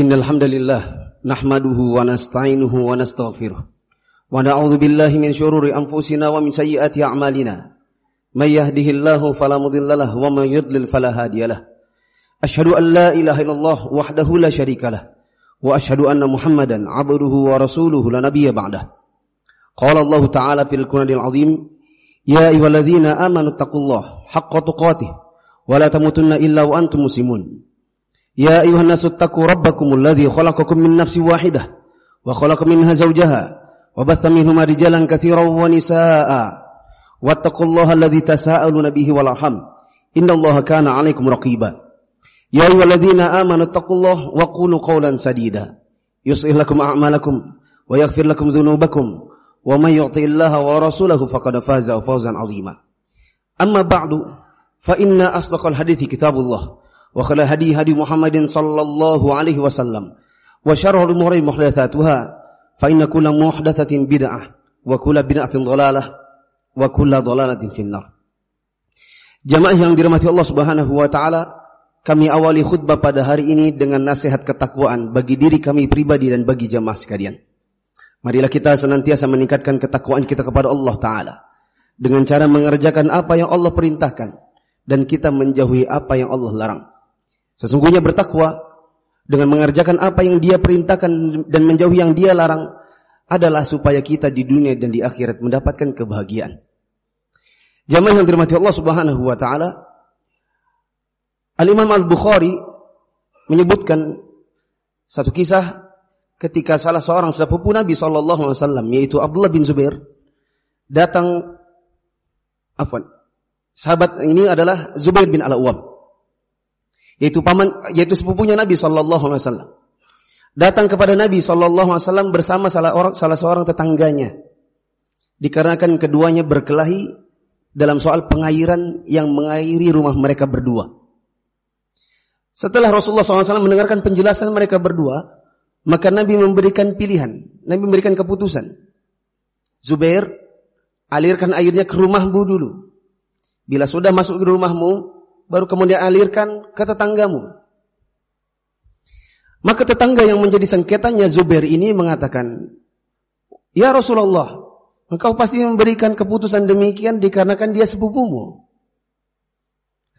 إن الحمد لله نحمده ونستعينه ونستغفره ونعوذ بالله من شرور أنفسنا ومن سيئات أعمالنا من يهده الله فلا مضل له ومن يضلل فلا هادي له أشهد أن لا إله إلا الله وحده لا شريك له وأشهد أن محمدا عبده ورسوله لا نبي بعده قال الله تعالى في القرآن العظيم يا أيها الذين آمنوا اتقوا الله حق تقاته ولا تموتن إلا وأنتم مسلمون يا أيها الناس اتقوا ربكم الذي خلقكم من نفس واحدة وخلق منها زوجها وبث منهما رجالا كثيرا ونساء واتقوا الله الذي تساءلون به والأرحم إن الله كان عليكم رقيبا. يا أيها الذين آمنوا اتقوا الله وقولوا قولا سديدا. يصلح لكم أعمالكم ويغفر لكم ذنوبكم ومن يعطي الله ورسوله فقد فاز فوزا عظيما. أما بعد فإن أصدق الحديث كتاب الله. وخلا هدي هدي محمد صلى الله عليه وسلم وشر الأمور محدثاتها فإن كل محدثة بدعة وكل بدعة ضلالة وكل ضلالة في النار Jamaah yang dirahmati Allah Subhanahu wa taala, kami awali khutbah pada hari ini dengan nasihat ketakwaan bagi diri kami pribadi dan bagi jamaah sekalian. Marilah kita senantiasa meningkatkan ketakwaan kita kepada Allah taala dengan cara mengerjakan apa yang Allah perintahkan dan kita menjauhi apa yang Allah larang. Sesungguhnya bertakwa dengan mengerjakan apa yang dia perintahkan dan menjauhi yang dia larang adalah supaya kita di dunia dan di akhirat mendapatkan kebahagiaan. Jamaah yang dirahmati Allah Subhanahu wa taala, Al-Imam Al-Bukhari menyebutkan satu kisah ketika salah seorang sepupu Nabi sallallahu alaihi wasallam yaitu Abdullah bin Zubair datang afwan. Sahabat ini adalah Zubair bin Al-Awwam yaitu paman yaitu sepupunya Nabi sallallahu alaihi wasallam. Datang kepada Nabi sallallahu alaihi wasallam bersama salah orang salah seorang tetangganya. Dikarenakan keduanya berkelahi dalam soal pengairan yang mengairi rumah mereka berdua. Setelah Rasulullah SAW mendengarkan penjelasan mereka berdua, maka Nabi memberikan pilihan. Nabi memberikan keputusan. Zubair, alirkan airnya ke rumahmu dulu. Bila sudah masuk ke rumahmu, baru kemudian alirkan ke tetanggamu. Maka tetangga yang menjadi sengketanya Zubair ini mengatakan, Ya Rasulullah, engkau pasti memberikan keputusan demikian dikarenakan dia sepupumu.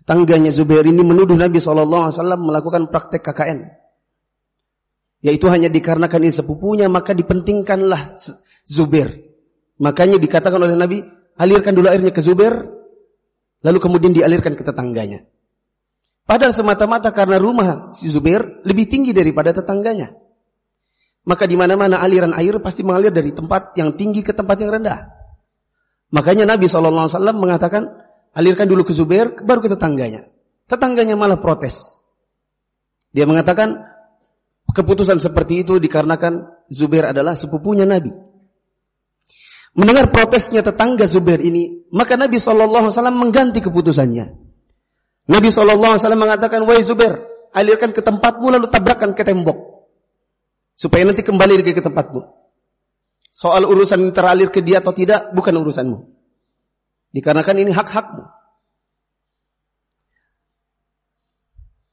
Tetangganya Zubair ini menuduh Nabi SAW melakukan praktek KKN. Yaitu hanya dikarenakan ini sepupunya, maka dipentingkanlah Zubair. Makanya dikatakan oleh Nabi, alirkan dulu airnya ke Zubair, Lalu kemudian dialirkan ke tetangganya. Padahal semata-mata karena rumah si Zubair lebih tinggi daripada tetangganya. Maka di mana-mana aliran air pasti mengalir dari tempat yang tinggi ke tempat yang rendah. Makanya Nabi SAW mengatakan, alirkan dulu ke Zubair, baru ke tetangganya. Tetangganya malah protes. Dia mengatakan, keputusan seperti itu dikarenakan Zubair adalah sepupunya Nabi. Mendengar protesnya tetangga Zubair ini, maka Nabi SAW mengganti keputusannya. Nabi SAW mengatakan, Wahai Zubair, alirkan ke tempatmu lalu tabrakkan ke tembok. Supaya nanti kembali lagi ke tempatmu. Soal urusan teralir ke dia atau tidak, bukan urusanmu. Dikarenakan ini hak-hakmu.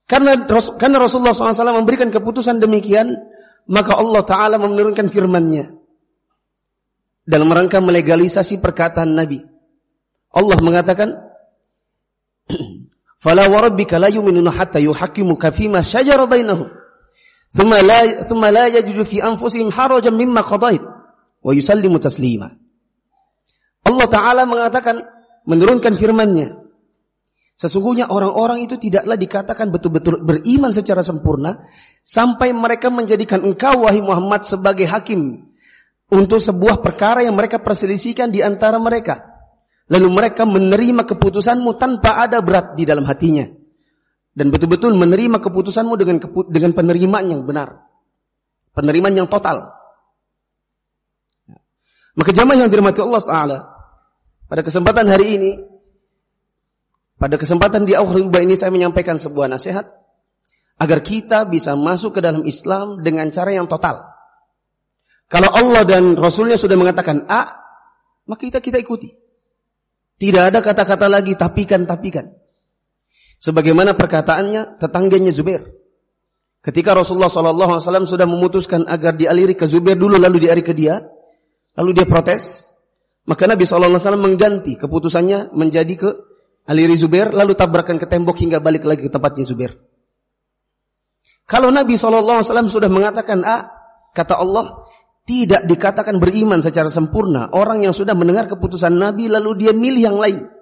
Karena, karena Rasulullah SAW memberikan keputusan demikian, maka Allah Ta'ala menurunkan firman-Nya dalam rangka melegalisasi perkataan Nabi. Allah mengatakan, "Fala wa rabbika la yu'minuna hatta yuhaqqimuka fima shajara bainahum." Thumma la thumma la yajidu fi anfusihim harajan mimma qadait wa yusallimu taslima. Allah taala mengatakan menurunkan firman-Nya. Sesungguhnya orang-orang itu tidaklah dikatakan betul-betul beriman secara sempurna sampai mereka menjadikan engkau wahai Muhammad sebagai hakim untuk sebuah perkara yang mereka perselisihkan di antara mereka. Lalu mereka menerima keputusanmu tanpa ada berat di dalam hatinya. Dan betul-betul menerima keputusanmu dengan dengan penerimaan yang benar. Penerimaan yang total. Maka jamaah yang dirahmati Allah Ta'ala. Pada kesempatan hari ini. Pada kesempatan di akhir khutbah ini saya menyampaikan sebuah nasihat. Agar kita bisa masuk ke dalam Islam dengan cara yang total. Kalau Allah dan Rasulnya sudah mengatakan A, maka kita kita ikuti. Tidak ada kata-kata lagi tapikan-tapikan. Sebagaimana perkataannya tetangganya Zubair. Ketika Rasulullah SAW sudah memutuskan agar dialiri ke Zubair dulu lalu dialiri ke dia, lalu dia protes, maka Nabi SAW mengganti keputusannya menjadi ke aliri Zubair, lalu tabrakan ke tembok hingga balik lagi ke tempatnya Zubair. Kalau Nabi SAW sudah mengatakan A, kata Allah, tidak dikatakan beriman secara sempurna orang yang sudah mendengar keputusan Nabi lalu dia milih yang lain.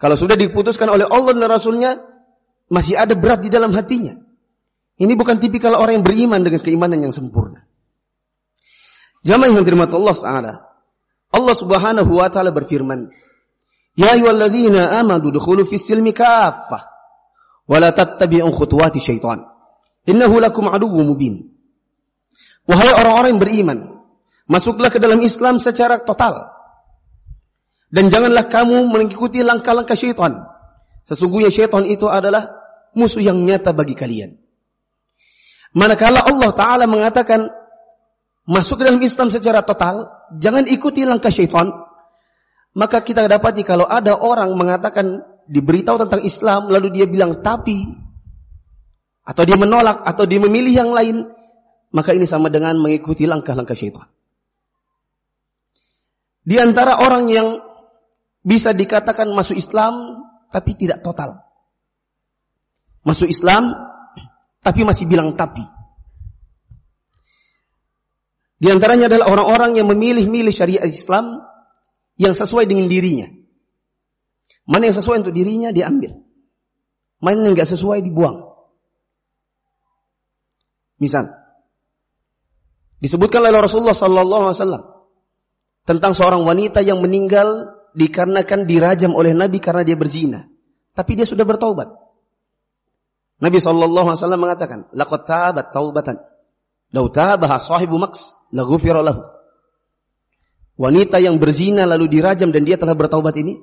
Kalau sudah diputuskan oleh Allah dan Rasulnya, masih ada berat di dalam hatinya. Ini bukan tipikal orang yang beriman dengan keimanan yang sempurna. Jamaah yang terima Allah Taala. Allah Subhanahu wa taala berfirman, "Ya ayyuhalladzina amanu dukhulu fis silmi kaffah wa la tattabi'u khutuwati syaitan. Innahu lakum aduwwum mubin." Wahai orang-orang yang beriman, masuklah ke dalam Islam secara total. Dan janganlah kamu mengikuti langkah-langkah syaitan. Sesungguhnya syaitan itu adalah musuh yang nyata bagi kalian. Manakala Allah Ta'ala mengatakan masuk ke dalam Islam secara total, jangan ikuti langkah syaitan. Maka kita dapati kalau ada orang mengatakan diberitahu tentang Islam lalu dia bilang tapi atau dia menolak atau dia memilih yang lain, maka ini sama dengan mengikuti langkah-langkah syaitan. Di antara orang yang bisa dikatakan masuk Islam tapi tidak total. Masuk Islam tapi masih bilang tapi. Di antaranya adalah orang-orang yang memilih-milih syariat Islam yang sesuai dengan dirinya. Mana yang sesuai untuk dirinya diambil. Mana yang nggak sesuai dibuang. Misal, disebutkan oleh Rasulullah Sallallahu Alaihi Wasallam tentang seorang wanita yang meninggal dikarenakan dirajam oleh Nabi karena dia berzina, tapi dia sudah bertaubat. Nabi SAW mengatakan, Laqad tabat taubatan. Lau tabaha sahibu maks, lahu. Wanita yang berzina lalu dirajam dan dia telah bertaubat ini,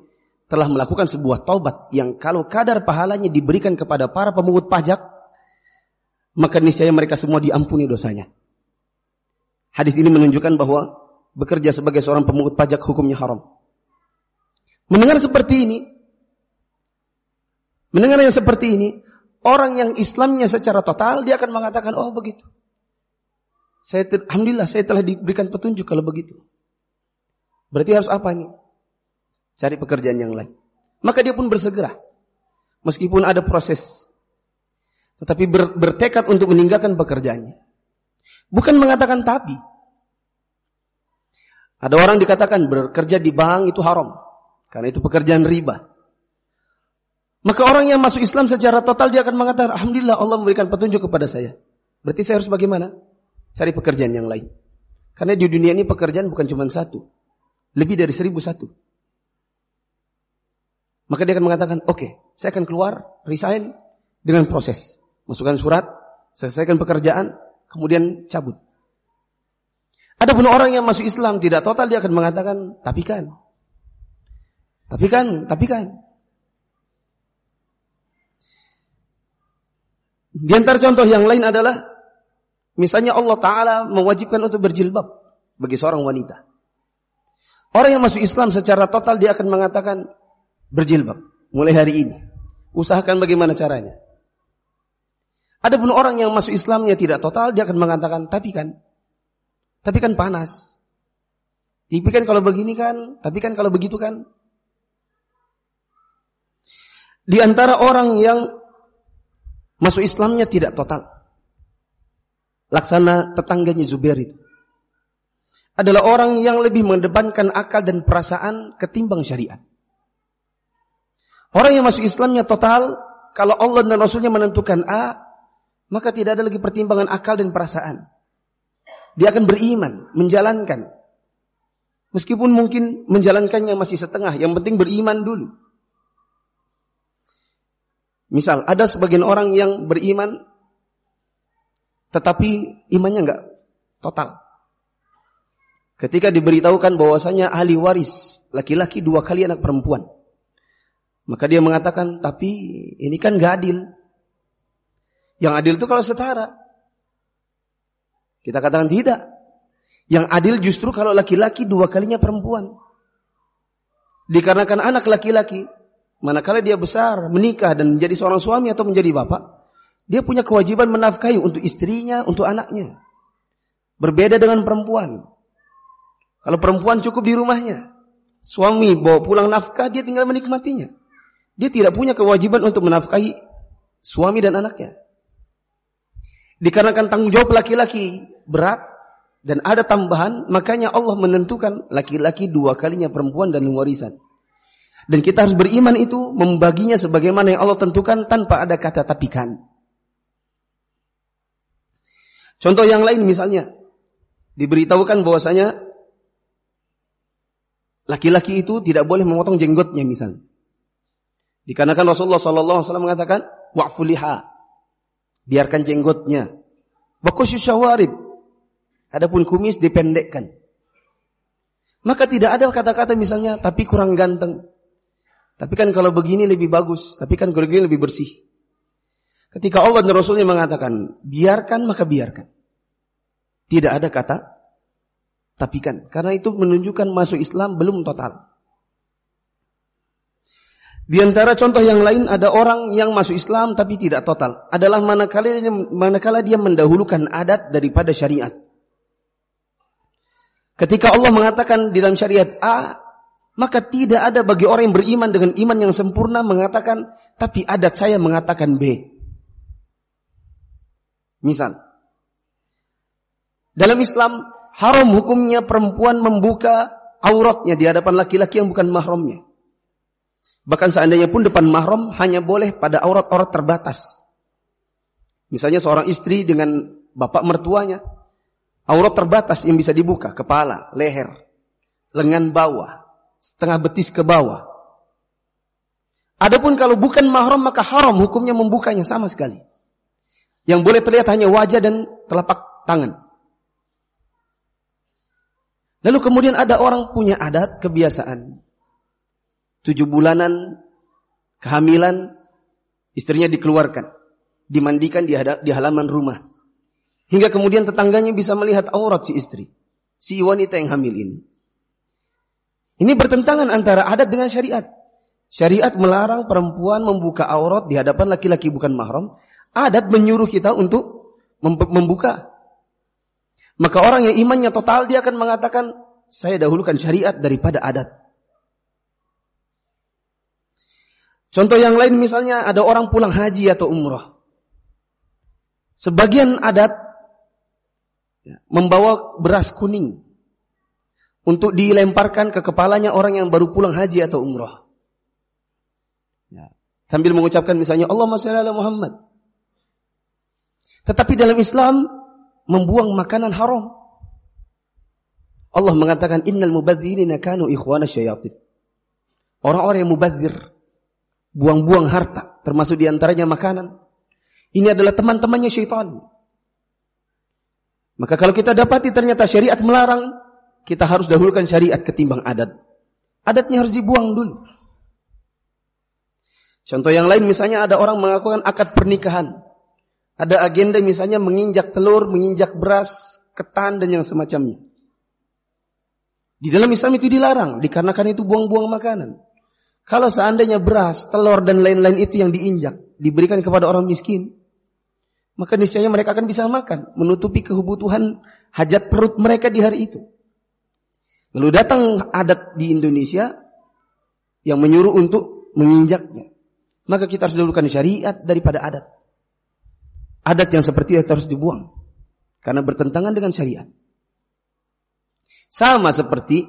telah melakukan sebuah taubat yang kalau kadar pahalanya diberikan kepada para pemungut pajak, maka niscaya mereka semua diampuni dosanya. Hadis ini menunjukkan bahwa bekerja sebagai seorang pemungut pajak hukumnya haram. Mendengar seperti ini, mendengar yang seperti ini, Orang yang Islamnya secara total, dia akan mengatakan, oh begitu. Saya Alhamdulillah saya telah diberikan petunjuk kalau begitu. Berarti harus apa ini? Cari pekerjaan yang lain. Maka dia pun bersegera. Meskipun ada proses. Tetapi ber, bertekad untuk meninggalkan pekerjaannya. Bukan mengatakan tapi. Ada orang dikatakan bekerja di bank itu haram. Karena itu pekerjaan riba. Maka orang yang masuk Islam secara total dia akan mengatakan, Alhamdulillah Allah memberikan petunjuk kepada saya. Berarti saya harus bagaimana? Cari pekerjaan yang lain. Karena di dunia ini pekerjaan bukan cuma satu. Lebih dari seribu satu. Maka dia akan mengatakan, oke, okay, saya akan keluar, resign dengan proses. Masukkan surat, selesaikan pekerjaan, kemudian cabut. Ada pun orang yang masuk Islam tidak total, dia akan mengatakan, tapi kan. Tapi kan, tapi kan. Di antara contoh yang lain adalah misalnya Allah taala mewajibkan untuk berjilbab bagi seorang wanita. Orang yang masuk Islam secara total dia akan mengatakan berjilbab mulai hari ini. Usahakan bagaimana caranya. Adapun orang yang masuk Islamnya tidak total dia akan mengatakan tapi kan tapi kan panas. Tapi kan kalau begini kan, tapi kan kalau begitu kan. Di antara orang yang Masuk Islamnya tidak total. Laksana tetangganya Zubair itu. Adalah orang yang lebih mengedepankan akal dan perasaan ketimbang syariat. Orang yang masuk Islamnya total, kalau Allah dan Rasulnya menentukan A, maka tidak ada lagi pertimbangan akal dan perasaan. Dia akan beriman, menjalankan. Meskipun mungkin menjalankannya masih setengah, yang penting beriman dulu. Misal ada sebagian orang yang beriman tetapi imannya enggak total. Ketika diberitahukan bahwasanya ahli waris laki-laki dua kali anak perempuan. Maka dia mengatakan, tapi ini kan gak adil. Yang adil itu kalau setara. Kita katakan tidak. Yang adil justru kalau laki-laki dua kalinya perempuan. Dikarenakan anak laki-laki Manakala dia besar, menikah dan menjadi seorang suami atau menjadi bapak, Dia punya kewajiban menafkahi untuk istrinya, untuk anaknya. Berbeda dengan perempuan. Kalau perempuan cukup di rumahnya. Suami bawa pulang nafkah, dia tinggal menikmatinya. Dia tidak punya kewajiban untuk menafkahi suami dan anaknya. Dikarenakan tanggung jawab laki-laki berat dan ada tambahan, makanya Allah menentukan laki-laki dua kalinya perempuan dan warisan. Dan kita harus beriman itu membaginya sebagaimana yang Allah tentukan tanpa ada kata tapikan. Contoh yang lain misalnya, diberitahukan bahwasanya Laki-laki itu tidak boleh memotong jenggotnya misalnya. Dikarenakan Rasulullah Wasallam mengatakan wa'fuliha, biarkan jenggotnya. Bakusyus syawarib, adapun kumis dipendekkan. Maka tidak ada kata-kata misalnya, tapi kurang ganteng. Tapi kan kalau begini lebih bagus, tapi kan kalau begini lebih bersih. Ketika Allah dan Rasulnya mengatakan, biarkan maka biarkan. Tidak ada kata tapi kan, karena itu menunjukkan masuk Islam belum total. Di antara contoh yang lain ada orang yang masuk Islam tapi tidak total. Adalah manakala dia, manakala dia mendahulukan adat daripada syariat. Ketika Allah mengatakan di dalam syariat A, maka tidak ada bagi orang yang beriman dengan iman yang sempurna mengatakan, tapi adat saya mengatakan B. Misal, dalam Islam haram hukumnya perempuan membuka auratnya di hadapan laki-laki yang bukan mahramnya. Bahkan seandainya pun depan mahram hanya boleh pada aurat-aurat terbatas. Misalnya seorang istri dengan bapak mertuanya, aurat terbatas yang bisa dibuka, kepala, leher, lengan bawah, setengah betis ke bawah. Adapun kalau bukan mahram maka haram hukumnya membukanya sama sekali. Yang boleh terlihat hanya wajah dan telapak tangan. Lalu kemudian ada orang punya adat, kebiasaan. Tujuh bulanan, kehamilan, istrinya dikeluarkan. Dimandikan di, di halaman rumah. Hingga kemudian tetangganya bisa melihat aurat si istri. Si wanita yang hamil ini. Ini bertentangan antara adat dengan syariat. Syariat melarang perempuan membuka aurat di hadapan laki-laki bukan mahram. Adat menyuruh kita untuk membuka maka orang yang imannya total dia akan mengatakan, saya dahulukan syariat daripada adat. Contoh yang lain misalnya ada orang pulang haji atau umrah. Sebagian adat ya, membawa beras kuning untuk dilemparkan ke kepalanya orang yang baru pulang haji atau umrah. Ya. Sambil mengucapkan misalnya Allah ala Muhammad. Tetapi dalam Islam membuang makanan haram. Allah mengatakan innal mubadzirina kanu ikhwana syayatin. Orang-orang yang mubadzir, buang-buang harta, termasuk di antaranya makanan. Ini adalah teman-temannya syaitan. Maka kalau kita dapati ternyata syariat melarang, kita harus dahulukan syariat ketimbang adat. Adatnya harus dibuang dulu. Contoh yang lain misalnya ada orang mengakukan akad pernikahan. Ada agenda misalnya menginjak telur, menginjak beras, ketan dan yang semacamnya. Di dalam Islam itu dilarang, dikarenakan itu buang-buang makanan. Kalau seandainya beras, telur dan lain-lain itu yang diinjak, diberikan kepada orang miskin, maka niscaya mereka akan bisa makan, menutupi kebutuhan hajat perut mereka di hari itu. Lalu datang adat di Indonesia yang menyuruh untuk menginjaknya. Maka kita harus dahulukan syariat daripada adat adat yang seperti itu harus dibuang. Karena bertentangan dengan syariat. Sama seperti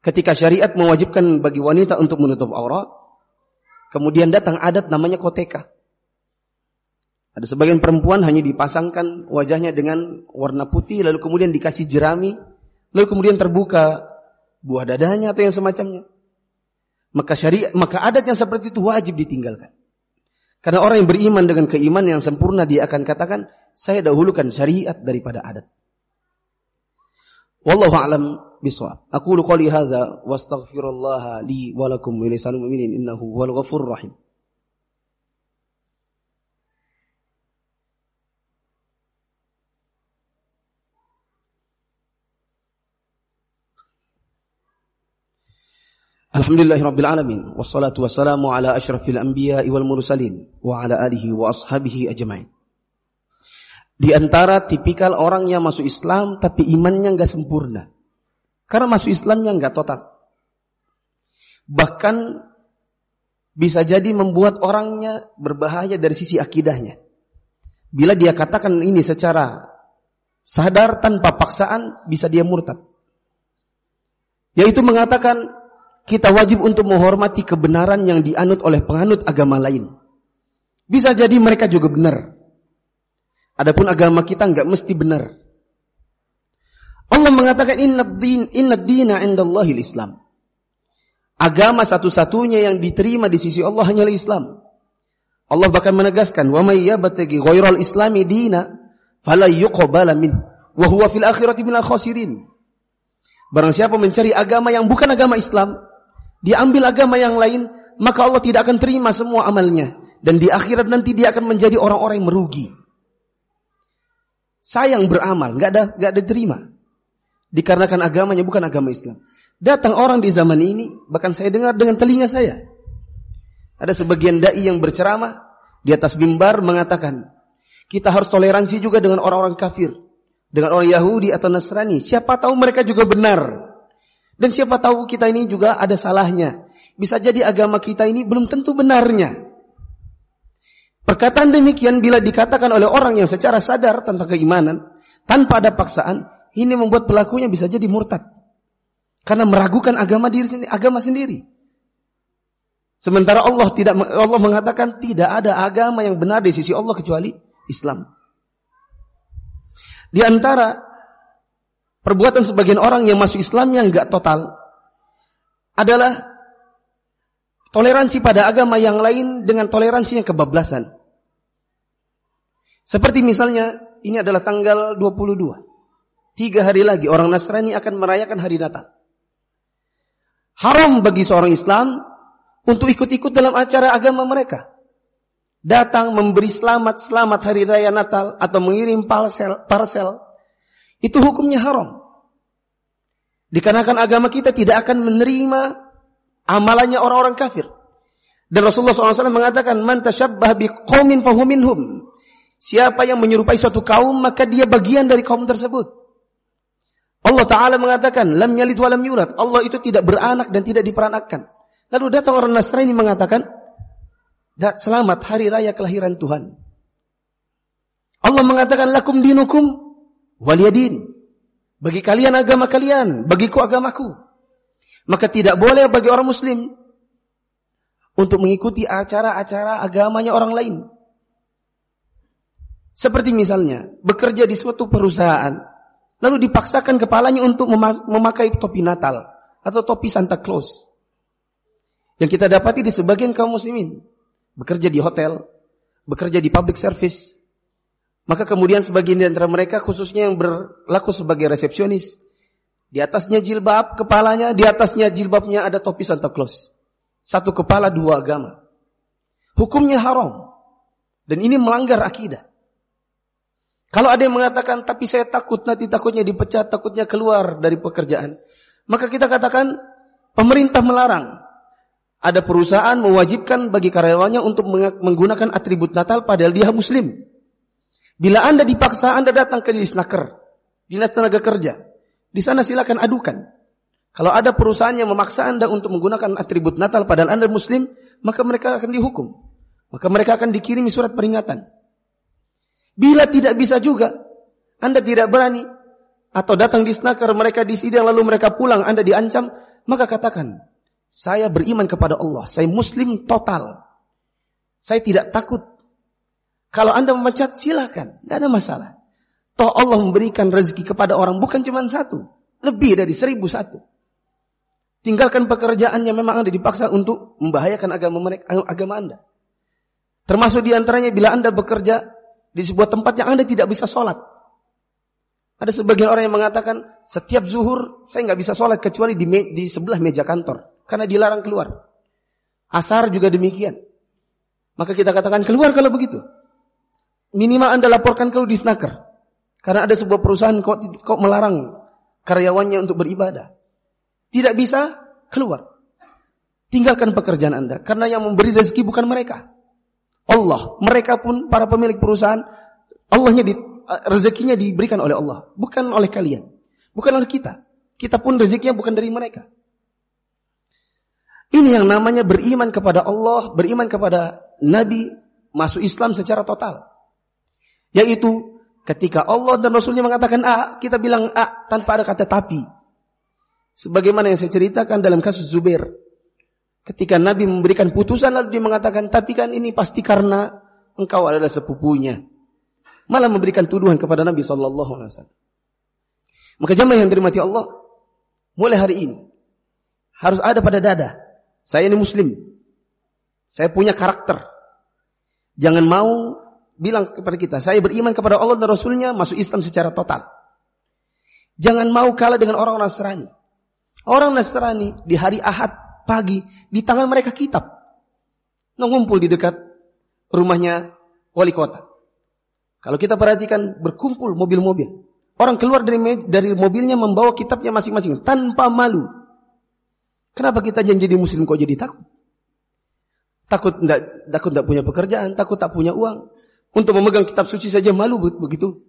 ketika syariat mewajibkan bagi wanita untuk menutup aurat, kemudian datang adat namanya koteka. Ada sebagian perempuan hanya dipasangkan wajahnya dengan warna putih, lalu kemudian dikasih jerami, lalu kemudian terbuka buah dadanya atau yang semacamnya. Maka syariat, maka adat yang seperti itu wajib ditinggalkan. Karena orang yang beriman dengan keimanan yang sempurna dia akan katakan, saya dahulukan syariat daripada adat. Wallahu a'lam bishawab. Aku qouli hadza wa astaghfirullah li wa lakum wa lisanil mu'minin innahu huwal ghafurur rahim. Alhamdulillahirabbil alamin wassalatu wassalamu ala asyrafil anbiya'i wal mursalin wa ala alihi wa ashabihi ajmain. Di antara tipikal orang yang masuk Islam tapi imannya enggak sempurna. Karena masuk Islamnya enggak total. Bahkan bisa jadi membuat orangnya berbahaya dari sisi akidahnya. Bila dia katakan ini secara sadar tanpa paksaan bisa dia murtad. Yaitu mengatakan kita wajib untuk menghormati kebenaran yang dianut oleh penganut agama lain. Bisa jadi mereka juga benar. Adapun agama kita nggak mesti benar. Allah mengatakan inna din inna dina indallahil Islam. Agama satu-satunya yang diterima di sisi Allah hanyalah Islam. Allah bahkan menegaskan, "Wa may yabtaghi ghairal islami dina fala yuqbala min wa huwa fil akhirati minal khasirin." Barang siapa mencari agama yang bukan agama Islam, diambil agama yang lain, maka Allah tidak akan terima semua amalnya. Dan di akhirat nanti dia akan menjadi orang-orang yang merugi. Sayang beramal, nggak ada nggak diterima. Dikarenakan agamanya bukan agama Islam. Datang orang di zaman ini, bahkan saya dengar dengan telinga saya. Ada sebagian dai yang berceramah di atas mimbar mengatakan, kita harus toleransi juga dengan orang-orang kafir, dengan orang Yahudi atau Nasrani. Siapa tahu mereka juga benar. Dan siapa tahu kita ini juga ada salahnya. Bisa jadi agama kita ini belum tentu benarnya. Perkataan demikian bila dikatakan oleh orang yang secara sadar tentang keimanan, tanpa ada paksaan, ini membuat pelakunya bisa jadi murtad. Karena meragukan agama diri sendiri, agama sendiri. Sementara Allah tidak Allah mengatakan tidak ada agama yang benar di sisi Allah kecuali Islam. Di antara perbuatan sebagian orang yang masuk Islam yang enggak total adalah toleransi pada agama yang lain dengan toleransi yang kebablasan. Seperti misalnya, ini adalah tanggal 22. Tiga hari lagi orang Nasrani akan merayakan hari Natal. Haram bagi seorang Islam untuk ikut-ikut dalam acara agama mereka. Datang memberi selamat-selamat hari raya Natal atau mengirim parcel, parcel itu hukumnya haram. Dikarenakan agama kita tidak akan menerima amalannya orang-orang kafir. Dan Rasulullah SAW mengatakan, Man tashabbah biqawmin fahuminhum. Siapa yang menyerupai suatu kaum, maka dia bagian dari kaum tersebut. Allah Ta'ala mengatakan, Lam yalid wa lam yulad. Allah itu tidak beranak dan tidak diperanakkan. Lalu datang orang Nasrani mengatakan, Selamat hari raya kelahiran Tuhan. Allah mengatakan, Lakum dinukum waliyadin. Bagi kalian agama kalian, bagiku agamaku. Maka tidak boleh bagi orang muslim untuk mengikuti acara-acara agamanya orang lain. Seperti misalnya, bekerja di suatu perusahaan, lalu dipaksakan kepalanya untuk memakai topi Natal atau topi Santa Claus. Yang kita dapati di sebagian kaum muslimin, bekerja di hotel, bekerja di public service, maka kemudian sebagian di antara mereka khususnya yang berlaku sebagai resepsionis. Di atasnya jilbab kepalanya, di atasnya jilbabnya ada topi Santa Claus. Satu kepala dua agama. Hukumnya haram. Dan ini melanggar akidah. Kalau ada yang mengatakan, tapi saya takut nanti takutnya dipecat, takutnya keluar dari pekerjaan. Maka kita katakan, pemerintah melarang. Ada perusahaan mewajibkan bagi karyawannya untuk menggunakan atribut Natal padahal dia muslim. Bila Anda dipaksa, Anda datang ke Disnaker, Dinas Tenaga Kerja. Di sana silakan adukan. Kalau ada perusahaan yang memaksa Anda untuk menggunakan atribut Natal padahal Anda muslim, maka mereka akan dihukum. Maka mereka akan dikirimi surat peringatan. Bila tidak bisa juga, Anda tidak berani atau datang di snaker mereka di sidang lalu mereka pulang Anda diancam, maka katakan, saya beriman kepada Allah, saya muslim total. Saya tidak takut kalau Anda memecat silahkan, tidak ada masalah. Toh Allah memberikan rezeki kepada orang bukan cuma satu, lebih dari seribu satu. Tinggalkan pekerjaan yang memang Anda dipaksa untuk membahayakan agama mereka, agama Anda. Termasuk di antaranya bila Anda bekerja di sebuah tempat yang Anda tidak bisa sholat. Ada sebagian orang yang mengatakan setiap zuhur saya nggak bisa sholat kecuali di, me di sebelah meja kantor karena dilarang keluar. Asar juga demikian. Maka kita katakan keluar kalau begitu. Minimal Anda laporkan ke Disnaker. Karena ada sebuah perusahaan kok, kok melarang karyawannya untuk beribadah. Tidak bisa keluar. Tinggalkan pekerjaan Anda karena yang memberi rezeki bukan mereka. Allah, mereka pun para pemilik perusahaan, Allahnya di, rezekinya diberikan oleh Allah, bukan oleh kalian, bukan oleh kita. Kita pun rezekinya bukan dari mereka. Ini yang namanya beriman kepada Allah, beriman kepada Nabi, masuk Islam secara total. Yaitu ketika Allah dan Rasulnya mengatakan A, kita bilang A tanpa ada kata tapi. Sebagaimana yang saya ceritakan dalam kasus Zubair. Ketika Nabi memberikan putusan lalu dia mengatakan, tapi kan ini pasti karena engkau adalah sepupunya. Malah memberikan tuduhan kepada Nabi Sallallahu Alaihi Wasallam. Maka jamaah yang dirahmati Allah, mulai hari ini harus ada pada dada saya ini muslim. Saya punya karakter. Jangan mau bilang kepada kita, saya beriman kepada Allah dan Rasulnya, masuk Islam secara total. Jangan mau kalah dengan orang Nasrani. Orang Nasrani di hari Ahad pagi, di tangan mereka kitab. Mengumpul di dekat rumahnya wali kota. Kalau kita perhatikan berkumpul mobil-mobil. Orang keluar dari dari mobilnya membawa kitabnya masing-masing tanpa malu. Kenapa kita jangan jadi muslim kok jadi takut? Takut tidak takut tidak punya pekerjaan, takut tak punya uang. Untuk memegang kitab suci saja malu begitu.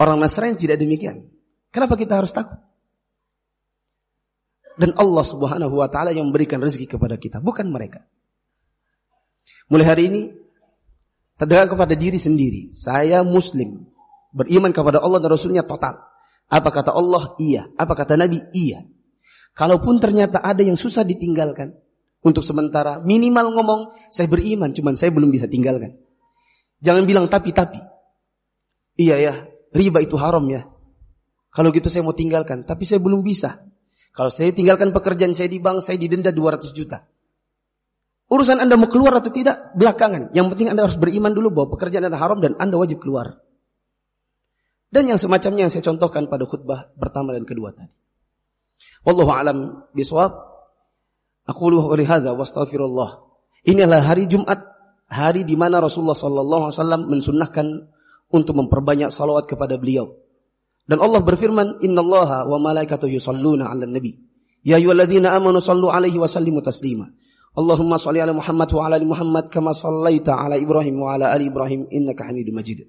Orang Nasrani tidak demikian. Kenapa kita harus takut? Dan Allah Subhanahu wa taala yang memberikan rezeki kepada kita, bukan mereka. Mulai hari ini terdengar kepada diri sendiri, saya muslim, beriman kepada Allah dan Rasulnya total. Apa kata Allah? Iya. Apa kata Nabi? Iya. Kalaupun ternyata ada yang susah ditinggalkan untuk sementara, minimal ngomong saya beriman, cuman saya belum bisa tinggalkan. Jangan bilang tapi-tapi. Iya ya, riba itu haram ya. Kalau gitu saya mau tinggalkan, tapi saya belum bisa. Kalau saya tinggalkan pekerjaan saya di bank, saya didenda 200 juta. Urusan Anda mau keluar atau tidak, belakangan. Yang penting Anda harus beriman dulu bahwa pekerjaan Anda haram dan Anda wajib keluar. Dan yang semacamnya yang saya contohkan pada khutbah pertama dan kedua tadi. Wallahu alam bisawab. Aku qouli hadza wa astaghfirullah. Inilah hari Jumat, hari di mana Rasulullah sallallahu alaihi wasallam mensunnahkan untuk memperbanyak salawat kepada beliau. Dan Allah berfirman, "Innallaha wa malaikatahu yusalluna 'alan nabi. Ya ayyuhalladzina amanu sallu 'alaihi wa sallimu taslima." Allahumma shalli ala Muhammad wa ala ali Muhammad kama shallaita ala Ibrahim wa ala ali Ibrahim innaka Hamidum Majid.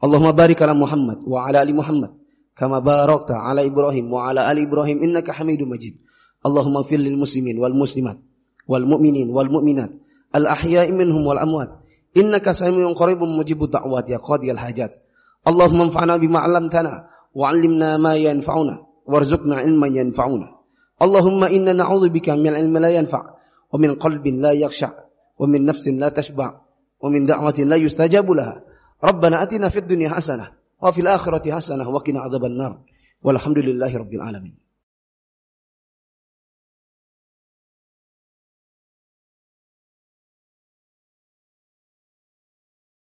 Allahumma barik ala Muhammad wa ala ali Muhammad kama barakta ala Ibrahim wa ala ali Ibrahim innaka Hamidum Majid. Allahumma fil lil muslimin wal muslimat wal mu'minin wal mu'minat al ahya'i minhum wal amwat innaka samiun qaribun mujibud da'wat ya qadiyal hajat. Allahumma anfa'na bima 'allamtana وعلمنا ما ينفعنا وارزقنا علما ينفعنا. اللهم إنا نعوذ بك من علم لا ينفع ومن قلب لا يخشع ومن نفس لا تشبع ومن دعوة لا يستجاب لها. ربنا أتنا في الدنيا حسنة وفي الآخرة حسنة وقنا عذاب النار. والحمد لله رب العالمين.